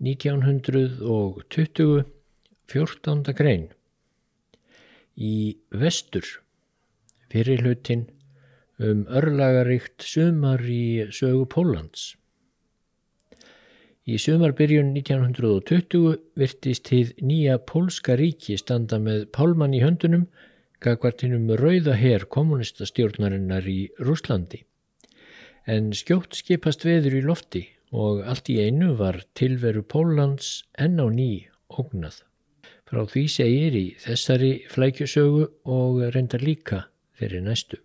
1920 14. grein í vestur fyrir hlutin um örlagaríkt sumar í sögu Pólans. Í sumarbyrjun 1920 virtist hið nýja pólska ríki standa með pálmann í höndunum gagvartinum rauða her kommunistastjórnarinnar í Rúslandi. En skjótt skipast veður í lofti og allt í einu var tilveru Pólans enn á ný ógnað. Frá því segir í þessari flækjusögu og reyndar líka fyrir næstu.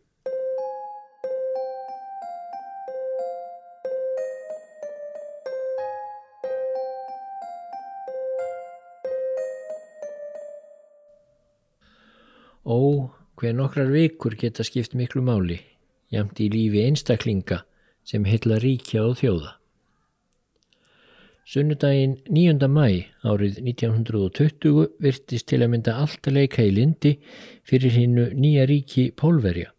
Ó, hver nokkrar vikur geta skipt miklu máli, jamt í lífi einstaklinga sem heila ríkja og þjóða. Sunnudaginn 9. mæ árið 1920 virtist til að mynda allt að leika í lindi fyrir hinnu nýja ríki Pólverja.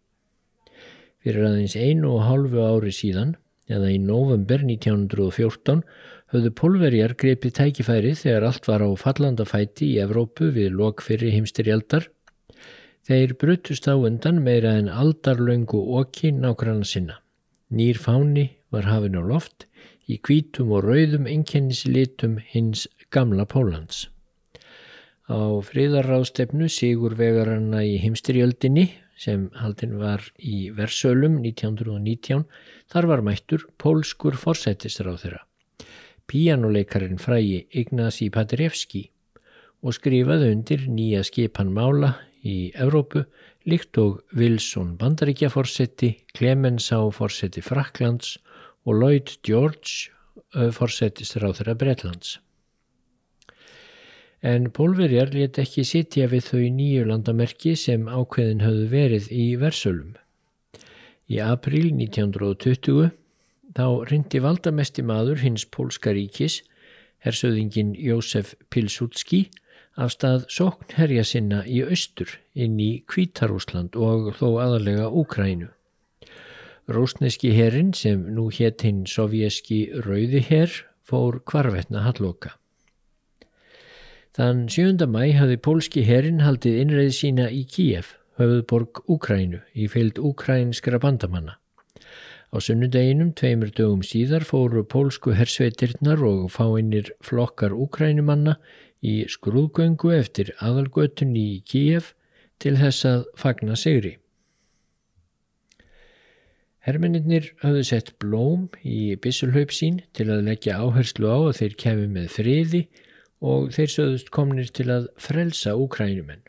Fyrir aðeins einu og hálfu ári síðan, eða í november 1914, höfðu Pólverjar greipið tækifæri þegar allt var á fallandafæti í Evrópu við lok fyrir heimstyrjaldar Þeir brutust á undan meira en aldarlöngu okki nákvæmna sinna. Nýr fáni var hafin á loft í kvítum og rauðum enkennislitum hins gamla Pólans. Á friðarráðstefnu Sigur Vegaranna í heimstyrjöldinni sem haldin var í Versölum 1919 þar var mættur pólskur forsættisráð þeirra. Píjánuleikarin frægi Ignasi Paderewski og skrifaði undir nýja skipan mála í Evrópu líkt og Wilson bandaríkjaforsetti, Clemensá forsetti Fraklands og Lloyd George forsettist ráþur að Breitlands. En pólverjar let ekki sitja við þau nýju landamerki sem ákveðin höfðu verið í Versölum. Í april 1920 þá rindi valdamesti maður hins pólska ríkis, hersöðingin Jósef Pilsudski, af stað sóknherja sinna í austur inn í Kvítarúsland og þó aðalega Úkrænu. Rósneski herin sem nú hétt hinn sovjeski rauði her fór kvarvetna halloka. Þann 7. mæ hafði pólski herin haldið innreið sína í Kíef, höfðborg Úkrænu, í fylgd úkrænskra bandamanna. Á sunnudeginum, tveimur dögum síðar, fóru pólsku hersveitirnar og fáinnir flokkar úkrænumanna í skrúðgöngu eftir aðalgötunni í Kíef til þess að fagna sigri. Hermeninnir hafðu sett blóm í bissulhaupp sín til að leggja áherslu á að þeir kefi með friði og þeir söðust komnir til að frelsa úkrænumenn.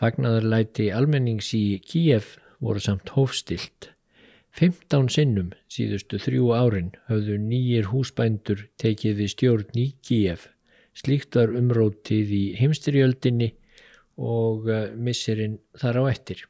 Fagnadarlæti almennings í Kíef voru samt hófstilt. 15 sinnum síðustu þrjú árin hafðu nýjir húsbændur tekið við stjórn í Kíef Slíkt var umrótið í heimstyrjöldinni og eh, missirinn þar á ettir.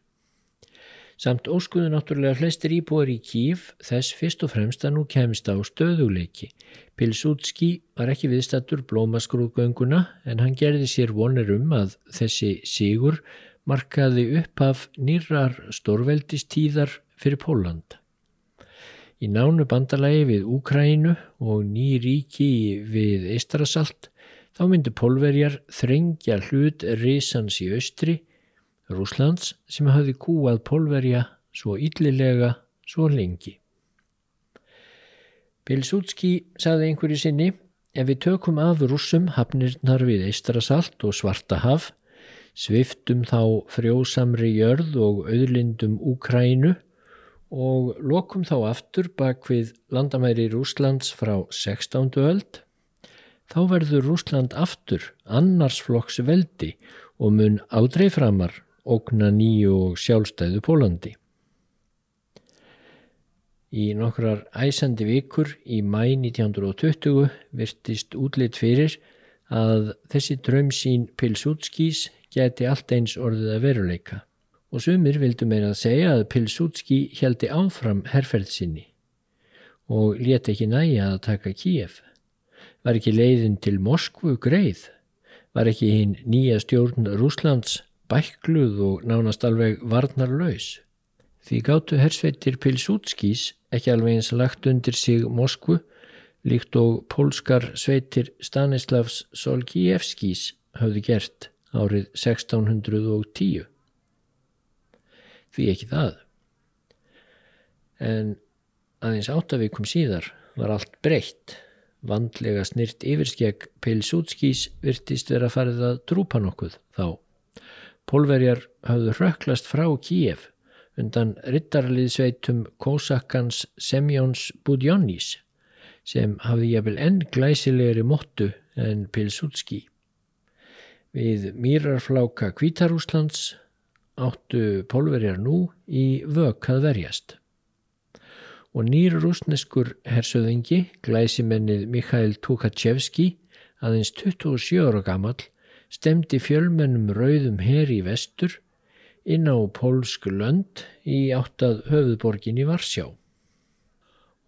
Samt óskuðu náttúrulega flestir íbúar í Kíf þess fyrst og fremst að nú kemist á stöðuleiki. Pilsútski var ekki viðstattur blómaskrúðgönguna en hann gerði sér vonir um að þessi sigur markaði upp af nýrar stórveldistíðar fyrir Póland. Í nánu bandalagi við Úkrænu og ný ríki við Eistrasalt Þá myndu pólverjar þrengja hlut risans í austri, Rúslands, sem hafi kúað pólverja svo yllilega svo lengi. Pilsútski saði einhverju sinni, ef við tökum af rúsum hafnirnar við Eistrasalt og Svartahaf, sviftum þá frjósamri jörð og auðlindum Úkrænu og lokum þá aftur bak við landamæri Rúslands frá 16. öld, þá verður Rúsland aftur annarsflokks veldi og mun aldrei framar ógna nýju og sjálfstæðu Pólandi. Í nokkrar æsandi vikur í mæ 1920 virtist útlitt fyrir að þessi drömsín Pilsútskís geti allt eins orðið að veruleika og sumir vildu meira að segja að Pilsútski heldi áfram herrferð sinni og let ekki næja að taka Kíef. Var ekki leiðin til Moskvu greið? Var ekki hinn nýja stjórn Rúslands bækluð og nánast alveg varnarlaus? Því gáttu hersveitir Pilsútskís ekki alveg eins lagt undir sig Moskvu líkt og pólskar sveitir Stanislavs Solkijevskis hafði gert árið 1610. Því ekki það. En aðeins áttavíkum síðar var allt breytt. Vandlega snirt yfirskegg Pilsútskís virtist vera farið að drúpa nokkuð þá. Pólverjar hafðu röklast frá Kíef undan rittarliðsveitum Kósakans Semjóns Budjónís sem hafði jafnvel enn glæsilegri móttu en Pilsútski. Við mýrarfláka Kvítarúslands áttu pólverjar nú í vök að verjast og nýr rúsneskur hersöðingi, glæsimennið Mikhail Tukachevski, aðeins 27 ára gammal, stemdi fjölmennum rauðum her í vestur inn á pólsku lönd í áttað höfuðborgin í Varsjá.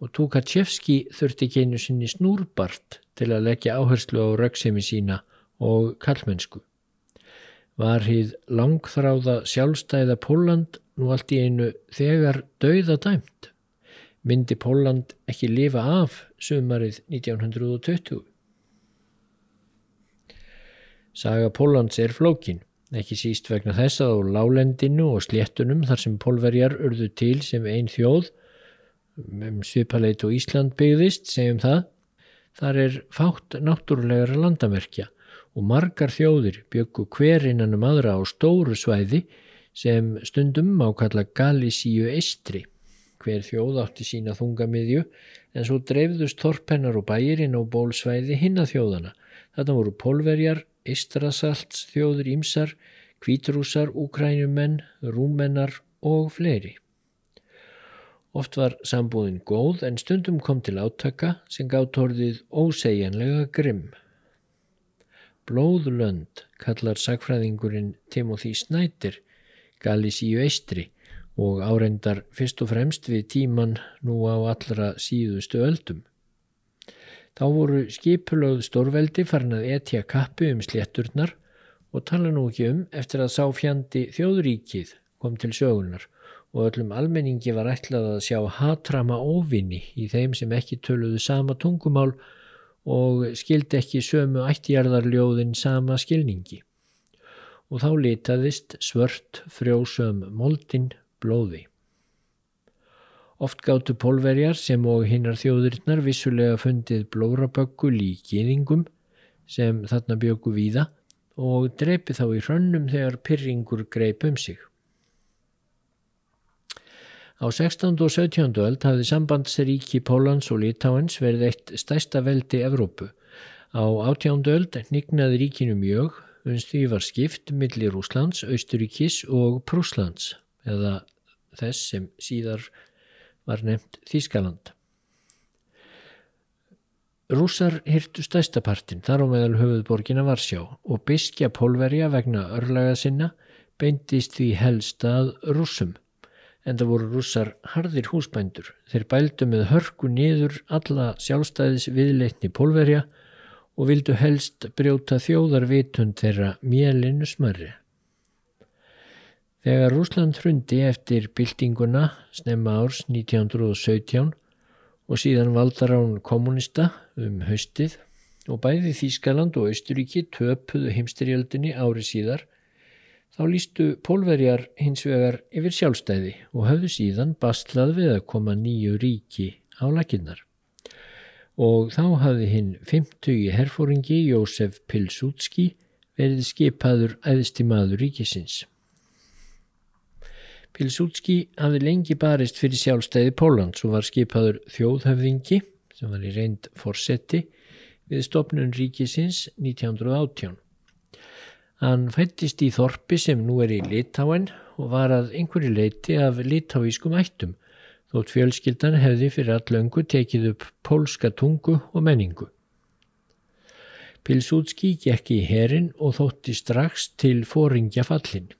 Og Tukachevski þurfti ekki einu sinni snúrbart til að leggja áherslu á rauksemi sína og kallmennsku. Var hýð langþráða sjálfstæða Póland nú allt í einu þegar dauða dæmt? myndi Póland ekki lifa af sumarið 1920. Saga Póllands er flókin, ekki síst vegna þess að á lálendinu og sléttunum þar sem pólverjar urðu til sem einn þjóð, um svipaleit og Ísland byggðist, segjum það, þar er fátt náttúrulegar landamerkja og margar þjóðir byggu hver innan um aðra á stóru svæði sem stundum ákalla Galísíu Eistri hver þjóð átti sína þungamiðju en svo dreifðust torpennar og bæirinn á bólsvæði hinna þjóðana. Þetta voru polverjar, istrasalts þjóður ímsar, kvítrúsar, úkrænumenn, rúmennar og fleiri. Oft var sambúðin góð en stundum kom til átaka sem gátt orðið ósegjanlega grimm. Blóðlönd kallar sagfræðingurinn Timothy Snyder Galísíu Eistri og áreindar fyrst og fremst við tíman nú á allra síðustu öldum. Þá voru skipulögð stórveldi farin að etja kappi um slétturnar og tala nú ekki um eftir að sá fjandi þjóðríkið kom til sögunar og öllum almenningi var ætlað að sjá hatrama óvinni í þeim sem ekki töluðu sama tungumál og skildi ekki sömu ættjarðarljóðin sama skilningi. Og þá litaðist svört frjósum moldin blóði. Oft gáttu pólverjar sem og hinnar þjóðurinnar vissulega fundið blóraböggul í gýðingum sem þarna bjöku víða og dreipi þá í hrönnum þegar pyrringur greip um sig. Á 16. og 17. öld hafði sambandsríki Pólans og Litáens verið eitt stærsta veldi Evrópu. Á 18. öld nignaði ríkinu mjög, unst því var skipt millir Úslands, Austuríkis og Prúslands eða þess sem síðar var nefnt Þískaland. Rússar hyrtu stæstapartin þar á meðal höfuðborgina Varsjá og biskja pólverja vegna örlaga sinna beintist því helst að rússum en það voru rússar harðir húsbændur. Þeir bældu með hörku niður alla sjálfstæðis viðleitni pólverja og vildu helst brjóta þjóðarvitund þeirra mjölinu smörri. Þegar Rúsland hrundi eftir byltinguna snemma árs 1917 og síðan valdar án kommunista um haustið og bæði Þískaland og Austuríki töpuðu heimstyrjöldinni ári síðar þá lístu pólverjar hins vegar yfir sjálfstæði og hafðu síðan bastlað við að koma nýju ríki á lakinnar. Og þá hafði hinn 50 herfóringi Jósef Pilsútski verið skipaður æðstimaður ríkisins. Pilsútski hafði lengi barist fyrir sjálfstæði Pólans og var skipaður þjóðhöfðingi sem var í reynd forsetti við stopnun ríkisins 1918. Hann fættist í Þorpi sem nú er í Litáen og var að einhverju leiti af litáískum ættum þótt fjölskyldan hefði fyrir allöngu tekið upp pólska tungu og menningu. Pilsútski gekk í herin og þótti strax til fóringja fallin.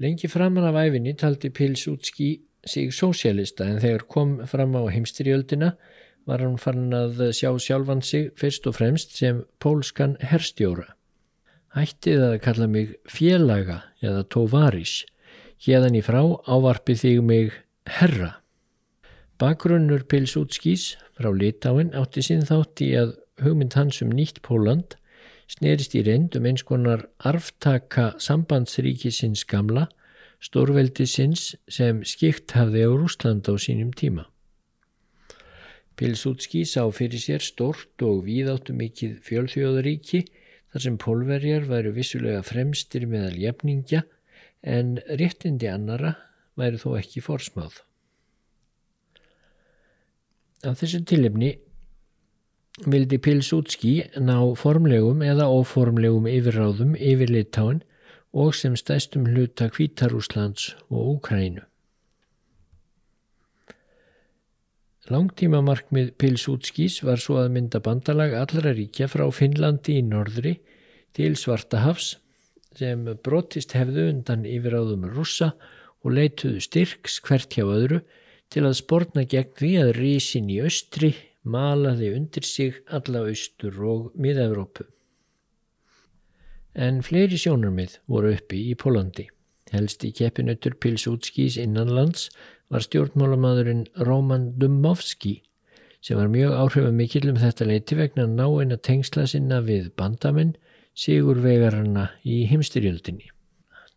Lengi framan af æfinni taldi Pilsútski sig sósialista en þegar kom fram á heimstyrjöldina var hann farin að sjá sjálfan sig fyrst og fremst sem pólskan herstjóra. Hættið að kalla mig félaga eða tóvaris, hérðan í frá ávarpi þig mig herra. Bakgrunnur Pilsútskís frá Litáin átti sinn þátt í að hugmynd hans um nýtt Póland snerist í reynd um eins konar arftaka sambandsríkisins gamla, stórveldisins sem skikt hafði á Rúsland á sínum tíma. Pilsútski sá fyrir sér stort og víðáttu mikið fjölþjóðaríki þar sem pólverjar væru vissulega fremstir meðal jefningja en réttindi annara væru þó ekki forsmáð. Af þessu tilefni vildi Pilsútski ná formlegum eða óformlegum yfirráðum yfir Litáin og sem stæstum hluta Kvítarúslands og Úkrænu. Langtímamarkmið Pilsútskís var svo að mynda bandalag allra ríkja frá Finnlandi í norðri til Svartahafs sem brotist hefðu undan yfiráðum russa og leituðu styrks hvert hjá öðru til að spórna gegn því að rísin í austri malaði undir sig alla austur og miða-Európu. En fleiri sjónarmið voru uppi í Pólandi. Helst í keppinautur Pilsútskís innanlands var stjórnmálamadurinn Roman Dumovski sem var mjög áhrifamikill um þetta leiti vegna náinn að tengsla sinna við bandamenn sigurvegarana í heimstyrjöldinni.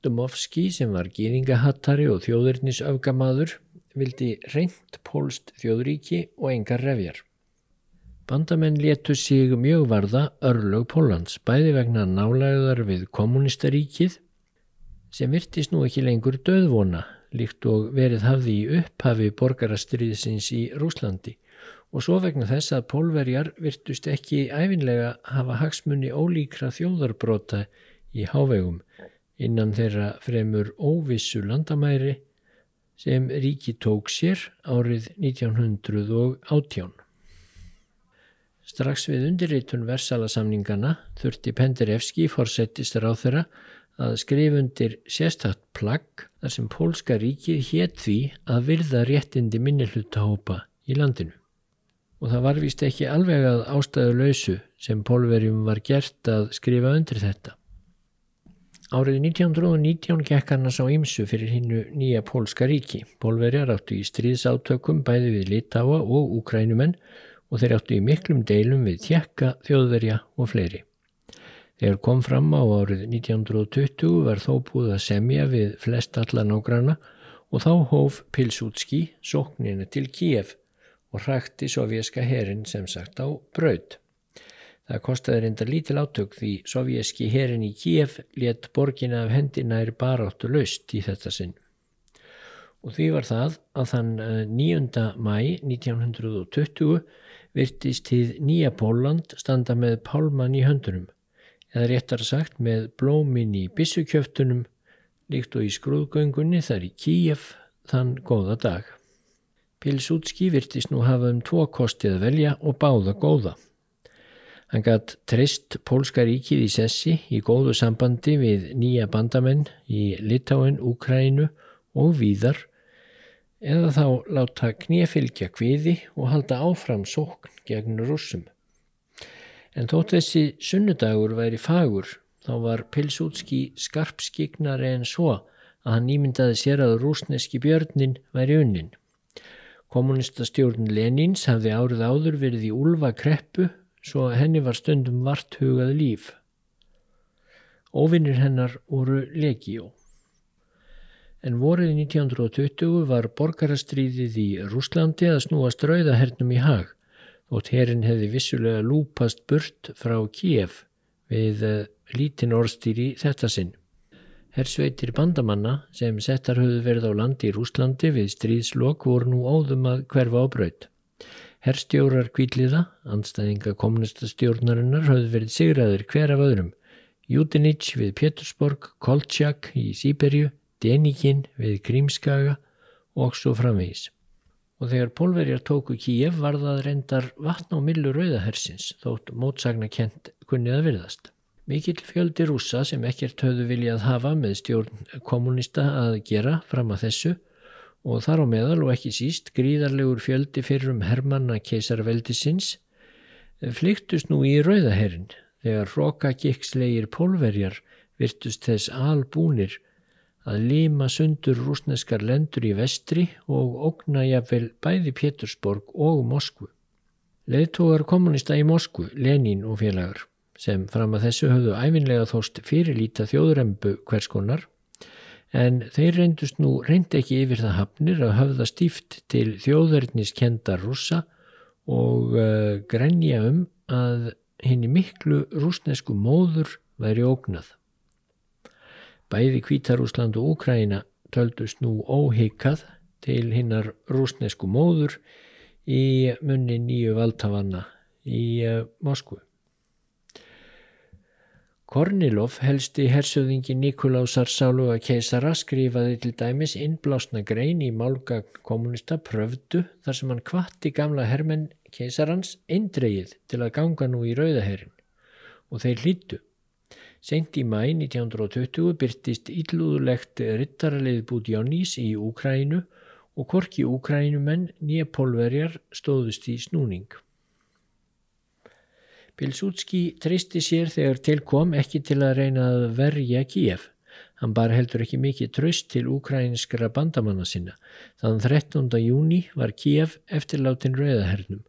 Dumovski sem var gýringahattari og þjóðurnisöfgamadur vildi reynd pólst þjóðríki og engar refjar. Bandamenn letu sig mjög varða örlög Pólans bæði vegna nálæðar við kommunistaríkið sem virtist nú ekki lengur döðvona líkt og verið hafði í upphafi borgarastriðsins í Rúslandi og svo vegna þess að pólverjar virtust ekki æfinlega hafa hagsmunni ólíkra þjóðarbrota í hávegum innan þeirra fremur óvissu landamæri sem ríki tók sér árið 1918. Strax við undirreitun versalasamningana þurfti Penderevski fórsettist ráð þeirra að skrifundir sérstakt plagg þar sem Pólska ríkið hétt því að virða réttindi minnilhutahópa í landinu. Og það var vist ekki alveg að ástæðu lausu sem pólverjum var gert að skrifa undir þetta. Árið 1919 gekk hann að sá ymsu fyrir hinnu nýja pólska ríki. Pólverjar áttu í stríðsátökum bæði við Litáa og Úkrænumenn og þeir áttu í miklum deilum við Tjekka, Þjóðverja og fleiri. Þegar kom fram á árið 1920 var þó búið að semja við flest alla nágrana og þá hóf Pilsútski sóknina til Kíef og hrækti sovjerska herin sem sagt á braud. Það kostiði reynda lítil átök því sovjerski herin í Kíef let borgina af hendinær baráttu löst í þetta sinn. Og því var það að þann 9. mæ 1920 virtist tíð Nýja Póland standa með pálmann í höndunum eða réttar sagt með blómin í bissukjöftunum líkt og í skrúðgöngunni þar í Kíjaf þann góða dag. Pilsútski virtist nú hafa um tvo kostið að velja og báða góða. Hann gatt trist Pólska ríkið í sessi í góðu sambandi við nýja bandamenn í Litáin, Úkrænu og víðar eða þá láta knifilkja kviði og halda áfram sókn gegn rúsum. En þótt þessi sunnudagur væri fagur þá var Pilsútski skarpskignar en svo að hann ímyndaði sér að rúsneski björnin væri unnin. Kommunistastjórn Lenins hafði árið áður verið í úlva kreppu svo að henni var stundum vart hugað líf. Óvinnir hennar voru legjó. En vorið 1920 var borgarastriðið í Rúslandi að snúa strauðahernum í hag og herin hefði vissulega lúpast burt frá Kíef við uh, lítinn orðstýri þetta sinn. Hersveitir bandamanna sem settar höfðu verið á landi í Rúslandi við stríðslokk voru nú óðum að hverfa á braut. Herstjórar kvíliða, anstæðinga kommunistastjórnarinnar höfðu verið sigraður hver af öðrum. Júdinich við Pétursborg, Koltsjak í Sýberju, Denikinn við Krímskaga og svo framvegis og þegar pólverjar tóku Kíef var það reyndar vatn á millu rauðahersins þótt mótsagna kent kunnið að virðast. Mikill fjöldi rúsa sem ekkert höfðu viljað hafa með stjórn kommunista að gera fram að þessu og þar á meðal og ekki síst gríðarlegur fjöldi fyrir um Hermanna keisarveldisins flyktust nú í rauðaherin þegar hrókagikslegir pólverjar virtust þess albúnir að lima sundur rúsneskar lendur í vestri og ógna jafnvel bæði Pétursborg og Moskvu. Leðtógar kommunista í Moskvu, Lenin og félagar, sem fram að þessu höfðu æfinlega þóst fyrirlíta þjóðrembu hverskonar, en þeir reyndust nú reynd ekki yfir það hafnir að höfða stíft til þjóðverðniskendar rússa og uh, grenja um að henni miklu rúsnesku móður væri ógnað. Bæði Kvítarúsland og Úkræna töldust nú óhikað til hinnar rúsnesku móður í munni nýju valdhafanna í uh, Moskvu. Kornilov helsti hersöðingi Nikolásar Sáluga keisara skrifaði til dæmis innblásna grein í málgagn kommunista pröfdu þar sem hann kvatti gamla hermenn keisarans eindreið til að ganga nú í rauðaherrin og þeir hlýttu. Sent í mæ 1920 byrtist íllúðulegt rittaralið Budjónís í Úkrænu og korki Úkrænumenn nýja pólverjar stóðust í snúning. Pilsútski tristi sér þegar til kom ekki til að reyna að verja Kíef. Hann bar heldur ekki mikið tröst til ukrainskra bandamanna sinna. Þann 13. júni var Kíef eftirlátin rauðahernum.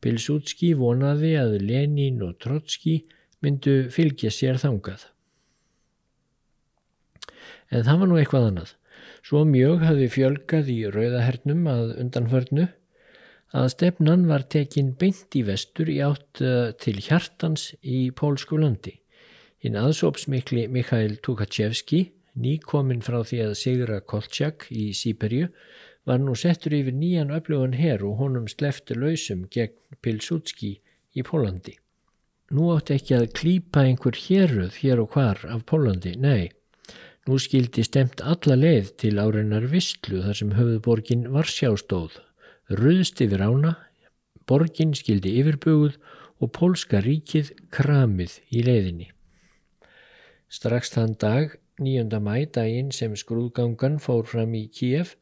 Pilsútski vonaði að Lenin og Trotski myndu fylgja sér þangað. En það var nú eitthvað annað. Svo mjög hafði fjölgað í rauðahernum að undanförnu að stefnan var tekin beint í vestur í átt uh, til hjartans í pólsku landi. Hinn aðsópsmikli Mikhail Tukachevski, nýkominn frá því að Sigra Koltsjak í Sýperju, var nú settur yfir nýjan öflugan herr og honum slefti lausum gegn Pilsudski í Pólandi. Nú átti ekki að klýpa einhver héruð hér og hvar af Pólandi, nei. Nú skildi stemt alla leið til áreinar vistlu þar sem höfuðborgin Varsjástóð ruðst yfir ána, borgin skildi yfirbuguð og pólska ríkið kramið í leiðinni. Strax þann dag, 9. mæ daginn sem skrúðgangan fór fram í Kíef,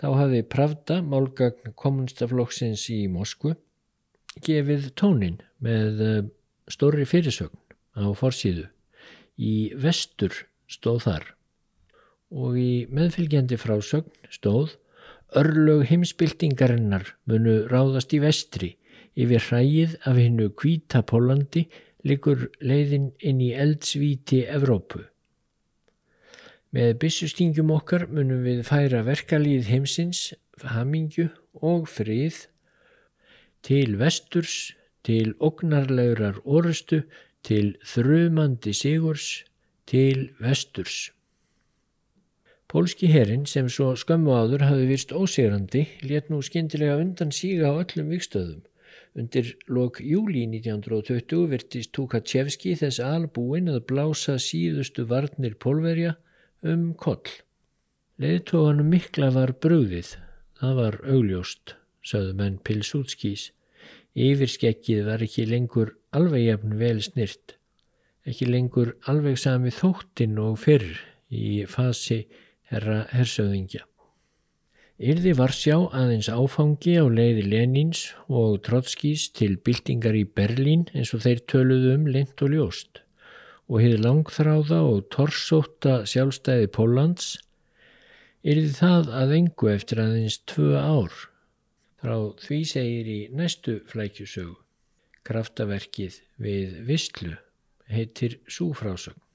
þá hafði Pravda, málgagn kommunstaflokksins í Moskvu, gefið tónin með eh, stórri fyrirsögn á forsíðu. Í vestur stóð þar og í meðfylgjandi frásögn stóð Örlög heimsbyltingarinnar munu ráðast í vestri yfir hræið af hennu kvíta Pólandi likur leiðin inn í eldsvíti Evrópu. Með byssustingum okkar munum við færa verkalíð heimsins, hamingju og frið til vesturs, til ognarlegurar orustu, til þrumandi sigurs, til vesturs. Pólski herin sem svo skömmu áður hafi vist ósegrandi létt nú skindilega undan síga á öllum vikstöðum. Undir lok júli 1920 virtist Tukachevski þess albúin að blása síðustu varnir pólverja um koll. Leðtóganum mikla var brúðið, það var augljóst, sögðu menn Pilsútskís. Yfirskekkið var ekki lengur alveg jafn vel snirt, ekki lengur alveg sami þóttinn og fyrr í fasi herra hersöðingja. Yrði Varsjá aðeins áfangi á leiði Lenins og Trotskís til byltingar í Berlín eins og þeir töluðu um lind og ljóst og hefði langþráða og torsóta sjálfstæði Pólans yrði það að engu eftir aðeins tvö ár. Frá því segir í næstu flækjusögu. Kraftaverkið við Vistlu heitir Súfrásögn.